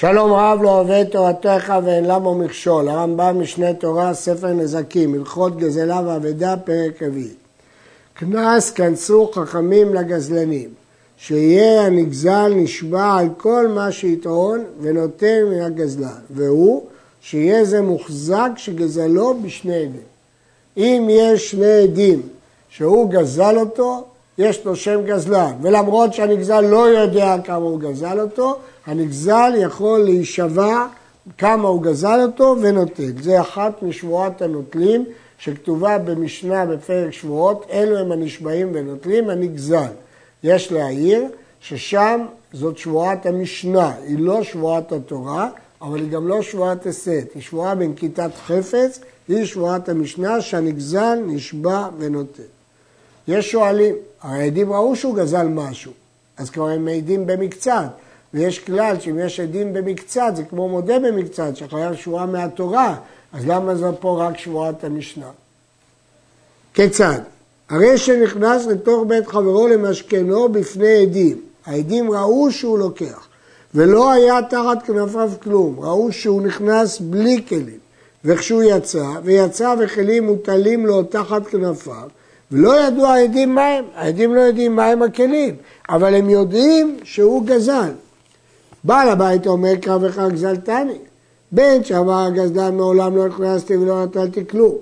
שלום רב לא אוהב תורתך ואין למה מכשול. הרמב"ם משנה תורה, ספר נזקים, הלכות גזלה ואבדה, פרק רביעי. קנס כנסו חכמים לגזלנים, שיהיה הנגזל נשבע על כל מה שיתרון ונותן מן הגזלן, והוא שיהיה זה מוחזק שגזלו בשני עדים. אם יש שני עדים שהוא גזל אותו, יש לו שם גזלן, ולמרות שהנגזל לא יודע כמה הוא גזל אותו, הנגזל יכול להישבע כמה הוא גזל אותו ונוטל. זה אחת משבועת הנוטלים שכתובה במשנה בפרק שבועות, אלו הם הנשבעים ונוטלים, הנגזל. יש להעיר ששם זאת שבועת המשנה, היא לא שבועת התורה, אבל היא גם לא שבועת הסת, היא שבועה בנקיטת חפץ, היא שבועת המשנה שהנגזל נשבע ונוטל. יש שואלים, העדים ראו שהוא גזל משהו, אז כבר הם מעידים במקצת, ויש כלל שאם יש עדים במקצת, זה כמו מודה במקצת, שחייב שבועה מהתורה, אז למה זה פה רק שבועת המשנה? כיצד? הרי שנכנס לתוך בית חברו למשכנו בפני עדים, העדים ראו שהוא לוקח, ולא היה תחת כנפיו כלום, ראו שהוא נכנס בלי כלים, וכשהוא יצא, ויצא וכלים מוטלים לו תחת כנפיו, ולא ידעו העדים מהם, העדים לא יודעים מהם הכלים, אבל הם יודעים שהוא גזל. בעל הבית אומר קרא וחג גזלתני. בין שאמר הגזלן מעולם לא נכנסתי ולא נטלתי כלום.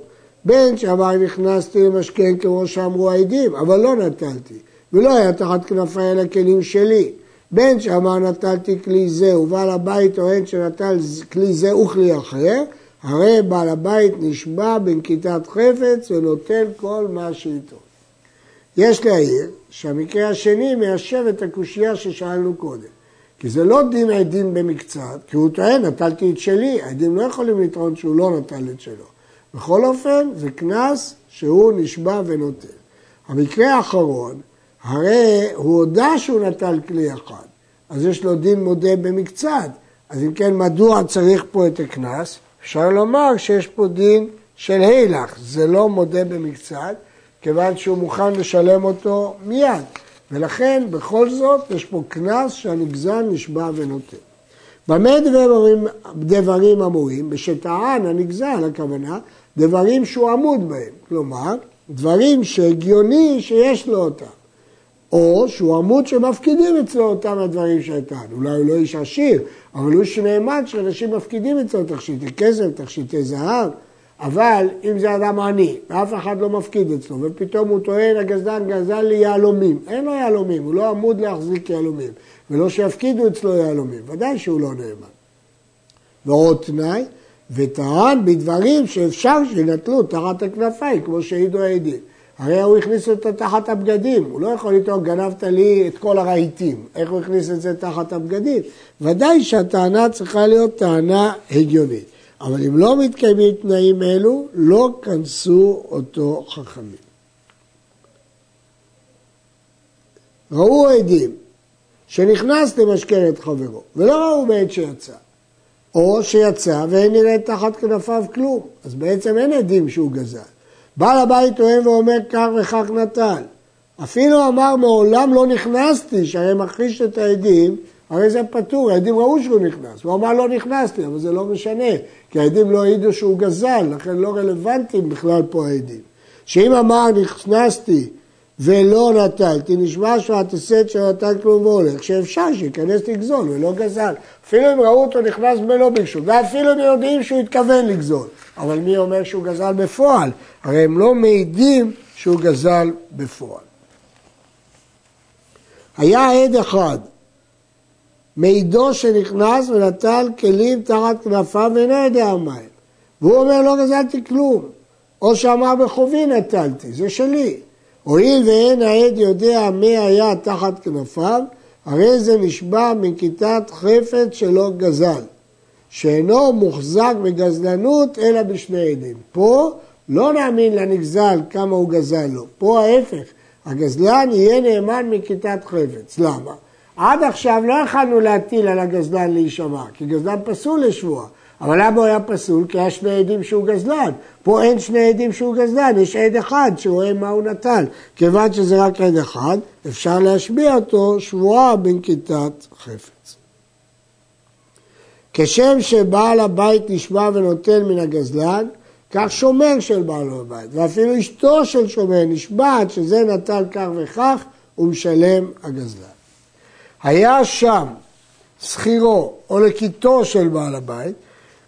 בין שאמר נכנסתי למשכן כמו שאמרו העדים, אבל לא נטלתי. ולא היה תחת כנפי אל הכלים שלי. בין שאמר נטלתי כלי זה ובעל הבית טוען שנטל כלי זה וכלי אחר, הרי בעל הבית נשבע בנקיטת חפץ ונותן כל מה שאיתו. יש להעיר שהמקרה השני מיישב את הקושייה ששאלנו קודם. כי זה לא דין עדים במקצת, כי הוא טוען, נטלתי את שלי, העדים לא יכולים לטעון שהוא לא נטל את שלו. בכל אופן, זה קנס שהוא נשבע ונוטל. המקרה האחרון, הרי הוא הודה שהוא נטל כלי אחד, אז יש לו דין מודה במקצת. אז אם כן, מדוע צריך פה את הקנס? אפשר לומר שיש פה דין של הילך, זה לא מודה במקצת, כיוון שהוא מוכן לשלם אותו מיד. ולכן בכל זאת יש פה קנס שהנגזל נשבע ונותן. במה דברים, דברים אמורים? בשטען הנגזל, הכוונה, דברים שהוא עמוד בהם. כלומר, דברים שהגיוני שיש לו אותם. או שהוא עמוד שמפקידים אצלו אותם הדברים שטען. אולי הוא לא איש עשיר, אבל הוא איש נאמן שאנשים מפקידים אצלו תכשיטי כסף, תכשיטי זהב. אבל אם זה אדם עני, ואף אחד לא מפקיד אצלו, ופתאום הוא טוען, הגזדן גזל לי יהלומים. אין לו יהלומים, הוא לא עמוד להחזיק יהלומים. ולא שיפקידו אצלו יהלומים, ודאי שהוא לא נאמן. ועוד תנאי, וטען בדברים שאפשר שינטלו תחת הכנפיים, כמו שהעידו העדים. הרי הוא הכניס אותו תחת הבגדים, הוא לא יכול לטעון, גנבת לי את כל הרהיטים. איך הוא הכניס את זה תחת הבגדים? ודאי שהטענה צריכה להיות טענה הגיונית. אבל אם לא מתקיימים תנאים אלו, לא כנסו אותו חכמים. ראו עדים שנכנס למשכן את חברו, ולא ראו בעת שיצא. או שיצא ואין נראה תחת כנפיו כלום, אז בעצם אין עדים שהוא גזל. בעל הבית טוען ואומר כך וכך נטל. אפילו אמר מעולם לא נכנסתי, שהרי מכחיש את העדים, הרי זה פטור, העדים ראו שהוא נכנס, הוא אמר לא נכנסתי, אבל זה לא משנה, כי העדים לא העידו שהוא גזל, לכן לא רלוונטיים בכלל פה העדים. שאם אמר נכנסתי ולא נטלתי, נשמע שהוא התסת שלא כלום והולך, שאפשר שייכנס לגזול ולא גזל. אפילו אם ראו אותו נכנס ולא ביקשו, ואפילו אם יודעים שהוא התכוון לגזול. אבל מי אומר שהוא גזל בפועל? הרי הם לא מעידים שהוא גזל בפועל. היה עד אחד מעידו שנכנס ונטל כלים תחת כנפיו ואינו יודע מהם. והוא אומר לא גזלתי כלום. או שאמר בחובי נטלתי, זה שלי. הואיל ואין העד יודע מי היה תחת כנפיו, הרי זה נשבע מכיתת חפץ שלא גזל, שאינו מוחזק בגזלנות אלא בשני עדים. פה לא נאמין לנגזל כמה הוא גזל לו, פה ההפך, הגזלן יהיה נאמן מכיתת חפץ. למה? עד עכשיו לא יכלנו להטיל על הגזלן להישמע, כי גזלן פסול לשבועה. אבל למה הוא היה פסול? כי היה שני עדים שהוא גזלן. פה אין שני עדים שהוא גזלן, יש עד אחד שרואה מה הוא נטל. כיוון שזה רק עד אחד, אפשר להשביע אותו שבועה בנקיטת חפץ. כשם שבעל הבית נשבע ונותן מן הגזלן, כך שומר של בעל הבית, ואפילו אשתו של שומר נשבעת שזה נטל כך וכך, ומשלם הגזלן. היה שם שכירו או לקיטו של בעל הבית,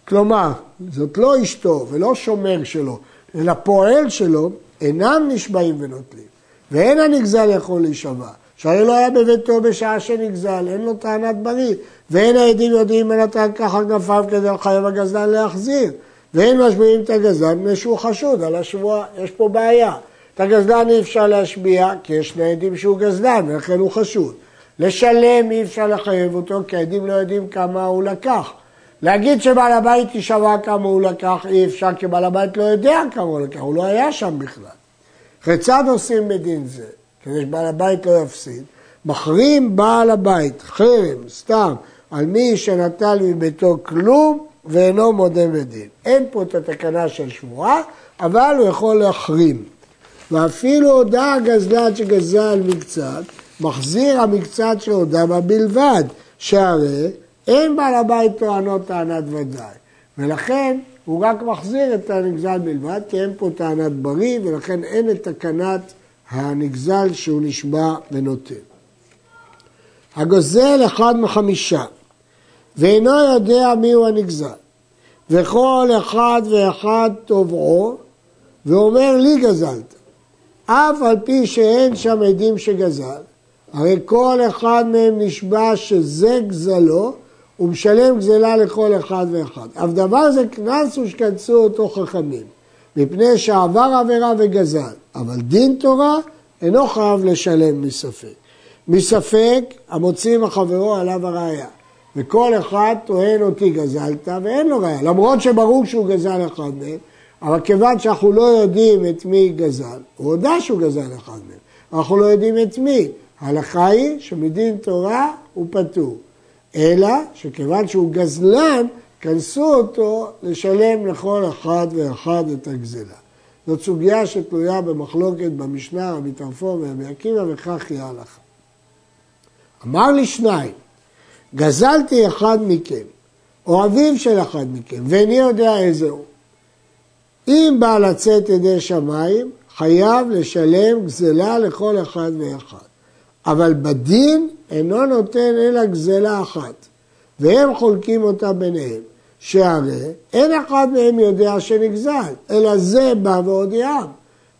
כלומר, זאת לא אשתו ולא שומר שלו, אלא פועל שלו, אינם נשבעים ונוטלים, ואין הנגזל יכול להישבע. שהרי לא היה בביתו בשעה שנגזל, אין לו טענת בריא, ואין העדים יודעים אם נתן ככה כנפיו כדי לחייב הגזלן להחזיר, ואין משביעים את הגזלן מפני שהוא חשוד על השבועה, יש פה בעיה. את הגזלן אי אפשר להשביע כי יש שני עדים שהוא גזלן ולכן הוא חשוד. לשלם אי אפשר לחייב אותו כי העדים לא יודעים כמה הוא לקח. להגיד שבעל הבית יישבע כמה הוא לקח אי אפשר כי בעל הבית לא יודע כמה הוא לקח, הוא לא היה שם בכלל. כיצד עושים בדין זה? כדי שבעל הבית לא יפסיד. מחרים בעל הבית חרם, סתם, על מי שנטל מביתו כלום ואינו מודה בדין. אין פה את התקנה של שבועה, אבל הוא יכול להחרים. ואפילו הודה הגזלן שגזל מקצת, מחזיר המקצת שהודה בה בלבד, שהרי אין בעל הבית טוענות טענת ודאי, ולכן הוא רק מחזיר את הנגזל בלבד, כי אין פה טענת בריא, ולכן אין את תקנת הנגזל שהוא נשבע ונותן. הגוזל אחד מחמישה, ואינו יודע מיהו הנגזל, וכל אחד ואחד תובעו, ואומר לי גזלת, אף על פי שאין שם עדים שגזל, הרי כל אחד מהם נשבע שזה גזלו, הוא משלם גזלה לכל אחד ואחד. אף דבר זה קנס ושקנסו אותו חכמים, מפני שעבר עבירה וגזל, אבל דין תורה אינו חייב לשלם מספק. מספק המוציא מחברו עליו הראייה. וכל אחד טוען אותי גזלת ואין לו ראייה, למרות שברור שהוא גזל אחד מהם, אבל כיוון שאנחנו לא יודעים את מי גזל, הוא הודה שהוא גזל אחד מהם, אנחנו לא יודעים את מי. ההלכה היא שמדין תורה הוא פטור, אלא שכיוון שהוא גזלן, כנסו אותו לשלם לכל אחד ואחד את הגזלה. זאת סוגיה שתלויה במחלוקת במשנה, רבי טרפון ורבי עקיבא, וכך היא ההלכה. אמר לי שניים, גזלתי אחד מכם, או אביו של אחד מכם, ואיני יודע איזה הוא. אם בא לצאת ידי שמיים, חייב לשלם גזלה לכל אחד ואחד. אבל בדין אינו נותן אלא גזלה אחת, והם חולקים אותה ביניהם. שהרי אין אחד מהם יודע שנגזל, אלא זה בא והודיעם.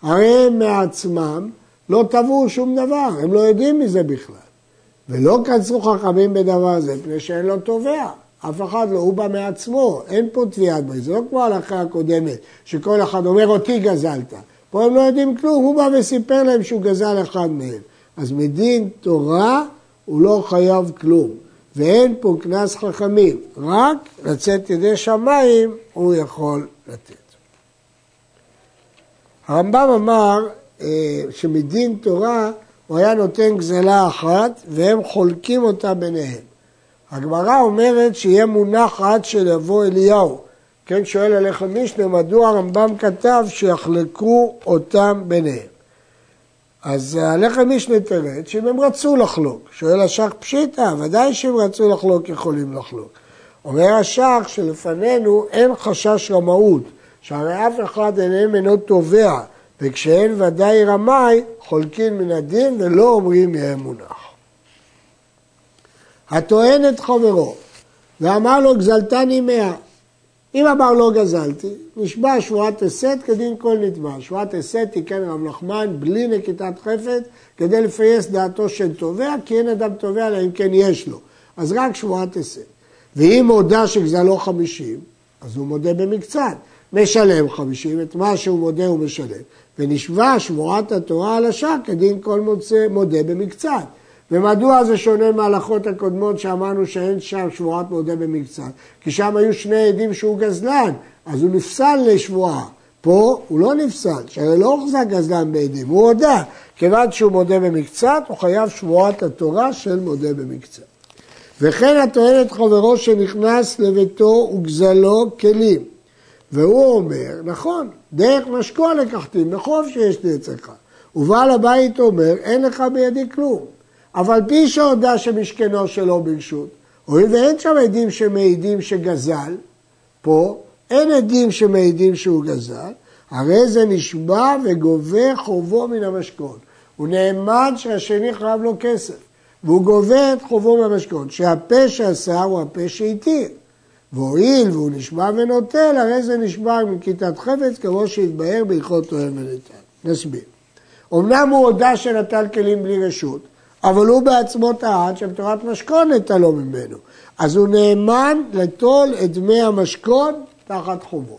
הרי הם מעצמם לא תבעו שום דבר, הם לא יודעים מזה בכלל. ולא קצרו חכמים בדבר זה, מפני שאין לו תובע. אף אחד לא, הוא בא מעצמו, אין פה תביעת ברית. זה לא כמו ההלכה הקודמת, שכל אחד אומר אותי גזלת. פה הם לא יודעים כלום, הוא בא וסיפר להם שהוא גזל אחד מהם. אז מדין תורה הוא לא חייב כלום. ואין פה קנס חכמים, רק לצאת ידי שמיים הוא יכול לתת. הרמב"ם אמר אה, שמדין תורה הוא היה נותן גזלה אחת והם חולקים אותה ביניהם. הגמרא אומרת שיהיה מונח עד שיבוא אליהו. כן, שואל עליך מישנה, מדוע הרמב"ם כתב שיחלקו אותם ביניהם. אז הלחם משנה תרד שאם הם רצו לחלוק. שואל השח פשיטא, ודאי שאם רצו לחלוק יכולים לחלוק. אומר השח שלפנינו אין חשש רמאות, שהרי אף אחד אינם אינו תובע, וכשאין ודאי רמאי, חולקים מן הדין ולא אומרים יהיה מונח. הטוען את חברו ואמר לו גזלתני מאה אם אמר לא גזלתי, נשבע שבועת הסת כדין כל נתבע. שבועת הסת תיקן רב נחמן בלי נקיטת חפץ כדי לפייס דעתו של תובע, כי אין אדם תובע אלא אם כן יש לו. אז רק שבועת הסת. ואם הודה שגזלו חמישים, אז הוא מודה במקצת. משלם חמישים, את מה שהוא מודה הוא משלם. ונשבע שבועת התורה על השק כדין כל מוצא מודה במקצת. ומדוע זה שונה מההלכות הקודמות שאמרנו שאין שם שבועת מודה במקצת? כי שם היו שני עדים שהוא גזלן, אז הוא נפסל לשבועה. פה הוא לא נפסל, שהרי לא הוחזק גזלן בעדים, הוא הודה. כיוון שהוא מודה במקצת, הוא חייב שבועת התורה של מודה במקצת. וכן הטוען את חברו שנכנס לביתו וגזלו כלים. והוא אומר, נכון, דרך משקוע לקחתי, מחוב שיש לי אצלך. ובעל הבית אומר, אין לך בידי כלום. אבל פי שהודה שמשכנו שלו ברשות, הואיל ואין שם עדים שמעידים שגזל, פה אין עדים שמעידים שהוא גזל, הרי זה נשבע וגובה חובו מן המשכון. הוא נאמן שהשני חייב לו כסף, והוא גובה את חובו מהמשכון, שהפה שעשה הוא הפה שהתיר. והואיל והוא נשבע ונוטל, הרי זה נשבע מכיתת חפץ, כמו שהתבהר בהלכות אוהב וניתן. נסביר. אמנם הוא הודה שנטל כלים בלי רשות, אבל הוא בעצמו טען שבתורת משכון נטלו ממנו. אז הוא נאמן לטול את דמי המשכון תחת חובו.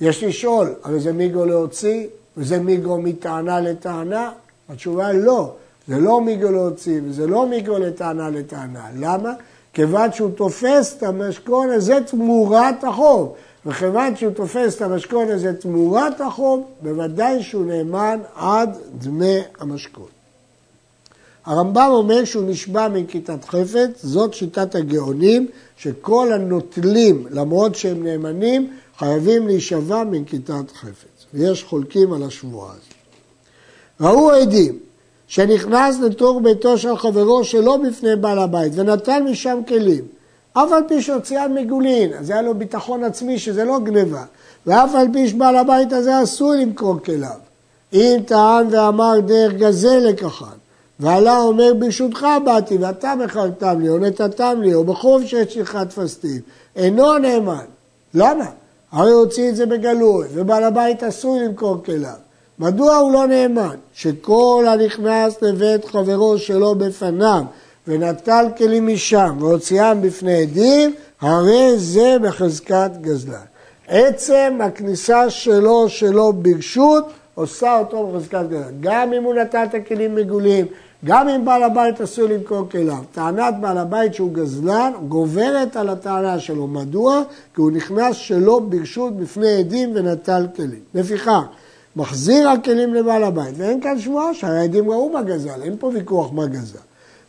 יש לשאול, הרי זה מיגו להוציא, וזה מיגו מטענה לטענה? התשובה לא, זה לא מיגו להוציא, וזה לא מיגו לטענה לטענה. למה? כיוון שהוא תופס את המשכון הזה תמורת החוב. וכיוון שהוא תופס את המשכון הזה תמורת החוב, בוודאי שהוא נאמן עד דמי המשכון. הרמב"ם אומר שהוא נשבע מכיתת חפץ, זאת שיטת הגאונים, שכל הנוטלים, למרות שהם נאמנים, חייבים להישבע מכיתת חפץ. ויש חולקים על השבועה הזאת. ראו עדים שנכנס לתוך ביתו של חברו שלא בפני בעל הבית ונתן משם כלים, אף על פי שהוציאן מגולין, אז היה לו ביטחון עצמי שזה לא גניבה, ואף על פי שבעל הבית הזה אסור למכור כליו. אם טען ואמר דרך גזל לקחן, ועלה אומר ברשותך באתי ואתה מכרתם לי או נתתם לי או בחוב שיש לך תפסתים, אינו נאמן. למה? הרי הוציא את זה בגלוי ובעל הבית אסור למכור כליו. מדוע הוא לא נאמן? שכל הנכנס לבית חברו שלו בפניו ונטל כלים משם והוציאם בפני עדים, הרי זה בחזקת גזלן. עצם הכניסה שלו שלו ברשות עושה אותו בחזקת גזלן. גם אם הוא נטל את הכלים מגולים, גם אם בעל הבית אסור למכור כליו. טענת בעל הבית שהוא גזלן גוברת על הטענה שלו. מדוע? כי הוא נכנס שלא ברשות בפני עדים ונטל כלים. לפיכך, מחזיר הכלים לבעל הבית, ואין כאן שבועה שהעדים ראו מה גזל, אין פה ויכוח מה גזל.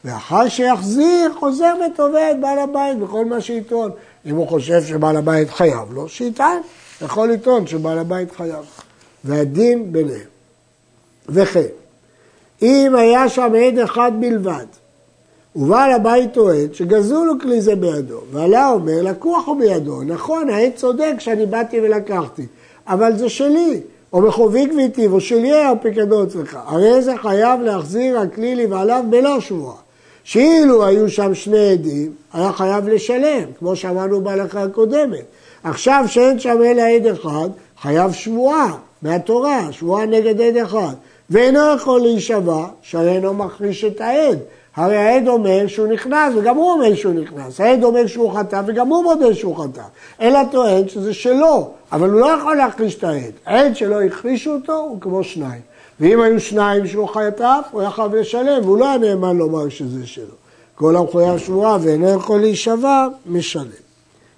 ואחר שיחזיר, חוזר ותובע את בעל הבית בכל מה שיטעון. אם הוא חושב שבעל הבית חייב לו, שיטען. יכול לטעון שבעל הבית חייב. והדין ביניהם. וכן, אם היה שם עד אחד בלבד, ובעל הבית טוען שגזלו לו כלי זה בידו, ועלה אומר, לקוח הוא בידו, נכון, העד צודק שאני באתי ולקחתי, אבל זה שלי, או מחובי גביתי, או שלי היה הפיקדון אצלך, הרי זה חייב להחזיר הכלי לבעליו בלא שבועה. שאילו היו שם שני עדים, היה חייב לשלם, כמו שאמרנו בהלכה הקודמת. עכשיו שאין שם אלא עד אחד, חייב שבועה מהתורה, שבועה נגד עד אחד. ואינו יכול להישבע, שהרי אינו מחריש את העד. הרי העד אומר שהוא נכנס, וגם הוא אומר שהוא נכנס. העד אומר שהוא חטא, וגם הוא מודה שהוא חטא. אלא טוען שזה שלו, אבל הוא לא יכול להחריש את העד. העד שלא הכרישו אותו הוא כמו שניים. ואם היו שניים שהוא חטף, הוא היה חייב לשלם, והוא לא היה נאמן לומר שזה שלו. כל המחויב שבועה ואינו יכול להישבע, משלם.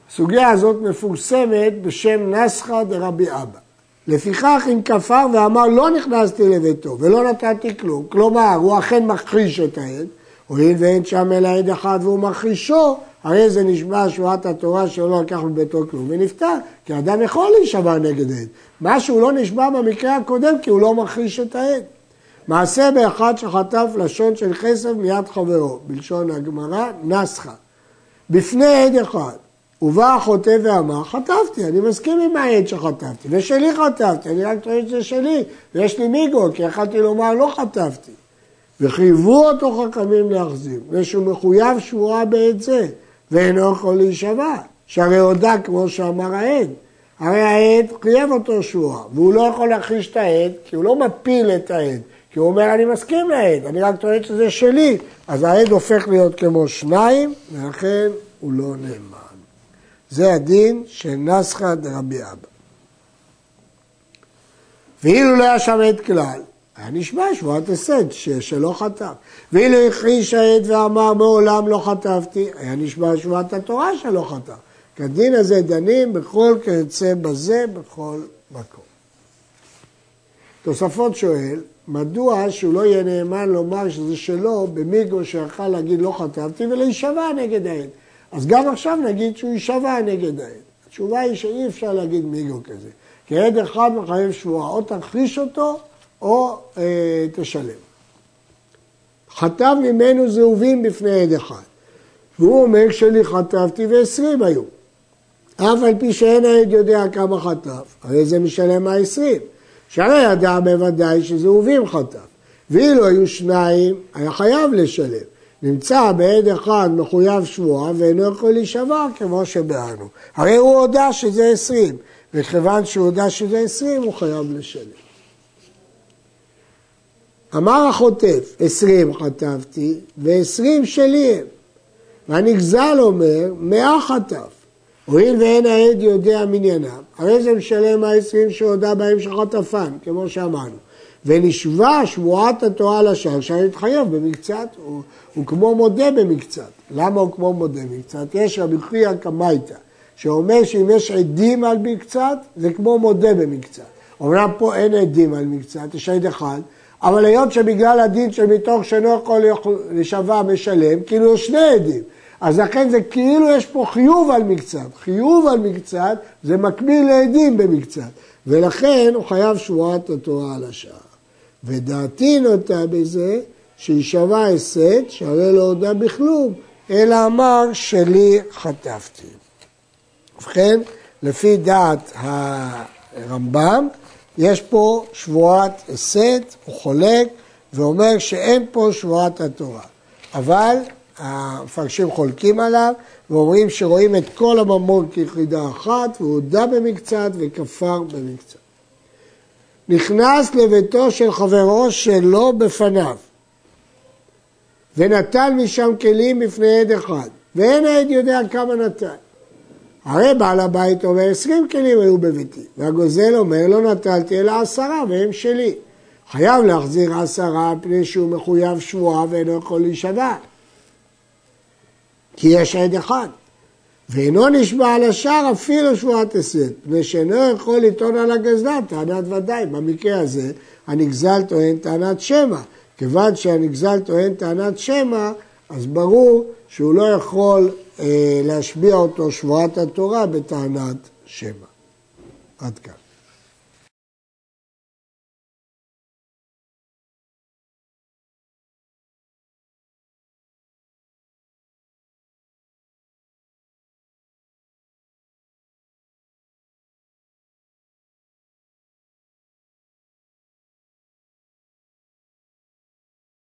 הסוגיה הזאת מפורסמת בשם נסחא דרבי אבא. לפיכך אם כפר ואמר לא נכנסתי לביתו ולא נתתי כלום, כלומר הוא אכן מכחיש את העד, הואיל ואין שם אלא עד אחד והוא מכחישו, הרי זה נשבע שבועת התורה שהוא לא לקח מביתו כלום ונפטר, כי אדם יכול להישבע נגד עד. מה שהוא לא נשבע במקרה הקודם כי הוא לא מכחיש את העד. מעשה באחד שחטף לשון של חסד מיד חברו, בלשון הגמרא, נסחה. בפני עד אחד, ובא החוטא ואמר, חטפתי, אני מסכים עם העד שחטפתי, ושלי חטפתי, אני רק טוען שזה שלי, ויש לי מיגו, כי יכלתי לומר לא חטפתי. וחייבו אותו חכמים להחזיר, ושהוא מחויב שבועה בעת זה, ואינו יכול להישבע, שהרי הודה כמו שאמר העד. הרי העד חייב אותו שבועה, והוא לא יכול להכחיש את העד, כי הוא לא מפיל את העד, כי הוא אומר אני מסכים לעד, אני רק טוען שזה שלי, אז העד הופך להיות כמו שניים, ולכן הוא לא נאמן. זה הדין של נסחא דרבי אבא. ואילו לא היה שם עד כלל, היה נשמע שבועת הסד שלא חטף. ואילו הכחיש העד ואמר מעולם לא חטפתי, היה נשמע שבועת התורה שלא חטף. כדין הזה דנים בכל כיוצא בזה בכל מקום. תוספות שואל, מדוע שהוא לא יהיה נאמן לומר שזה שלו במיגו שיכול להגיד לא חטפתי ולהישבע נגד העד. אז גם עכשיו נגיד שהוא יישבע נגד העד. התשובה היא שאי אפשר להגיד מיגו כזה. כי עד אחד מחייב שבועה, או תכחיש אותו או אה, תשלם. חטב ממנו זהובים בפני עד אחד. והוא אומר שלי חטפתי ועשרים היו. אף על פי שאין העד יודע כמה חטף, הרי זה משלם העשרים. שהרי ידע בוודאי שזהובים חטף. ואילו היו שניים, היה חייב לשלם. נמצא בעד אחד מחויב שבועה ואינו יכול להישבע כמו שבאנו. הרי הוא הודה שזה עשרים, וכיוון שהוא הודה שזה עשרים הוא חייב לשלם. אמר החוטף, עשרים חטפתי ועשרים שלי הם. והנגזל אומר, מאה חטף. הואיל ואין העד יודע מניינם, הרי זה משלם העשרים שהודה בהם שחטפן, כמו שאמרנו. ונשבע שבועת התורה לשער, שהרי התחייב במקצת, הוא, הוא כמו מודה במקצת. למה הוא כמו מודה במקצת? יש רבי חייא קמייתא, שאומר שאם יש עדים על מקצת, זה כמו מודה במקצת. אומנם פה אין עדים על מקצת, יש עד אחד, אבל היות שבגלל הדין שמתוך שאינו יכול לשווה משלם, כאילו יש שני עדים. אז לכן זה כאילו יש פה חיוב על מקצת. חיוב על מקצת זה מקביל לעדים במקצת. ולכן הוא חייב שבועת התורה על השער. ודעתי נוטה בזה שיישבע הסת, שהרי לא הודה בכלום, אלא אמר שלי חטפתי. ובכן, לפי דעת הרמב"ם, יש פה שבועת הסת, הוא חולק ואומר שאין פה שבועת התורה. אבל המפרשים חולקים עליו ואומרים שרואים את כל הממון כיחידה אחת והוא הודה במקצת וכפר במקצת. נכנס לביתו של חברו שלא בפניו ונטל משם כלים בפני עד אחד ואין העד יודע כמה נטל. הרי בעל הבית אומר עשרים כלים היו בביתי והגוזל אומר לא נטלתי אלא עשרה והם שלי. חייב להחזיר עשרה מפני שהוא מחויב שבועה ואינו יכול להישבע. כי יש עד אחד. ואינו נשבע על השאר אפילו שבועת הסד, מפני שאינו יכול לטעון על הגזלן טענת ודאי. במקרה הזה הנגזל טוען טענת שמא. כיוון שהנגזל טוען טענת שמא, אז ברור שהוא לא יכול אה, להשביע אותו שבועת התורה בטענת שמא. עד כאן.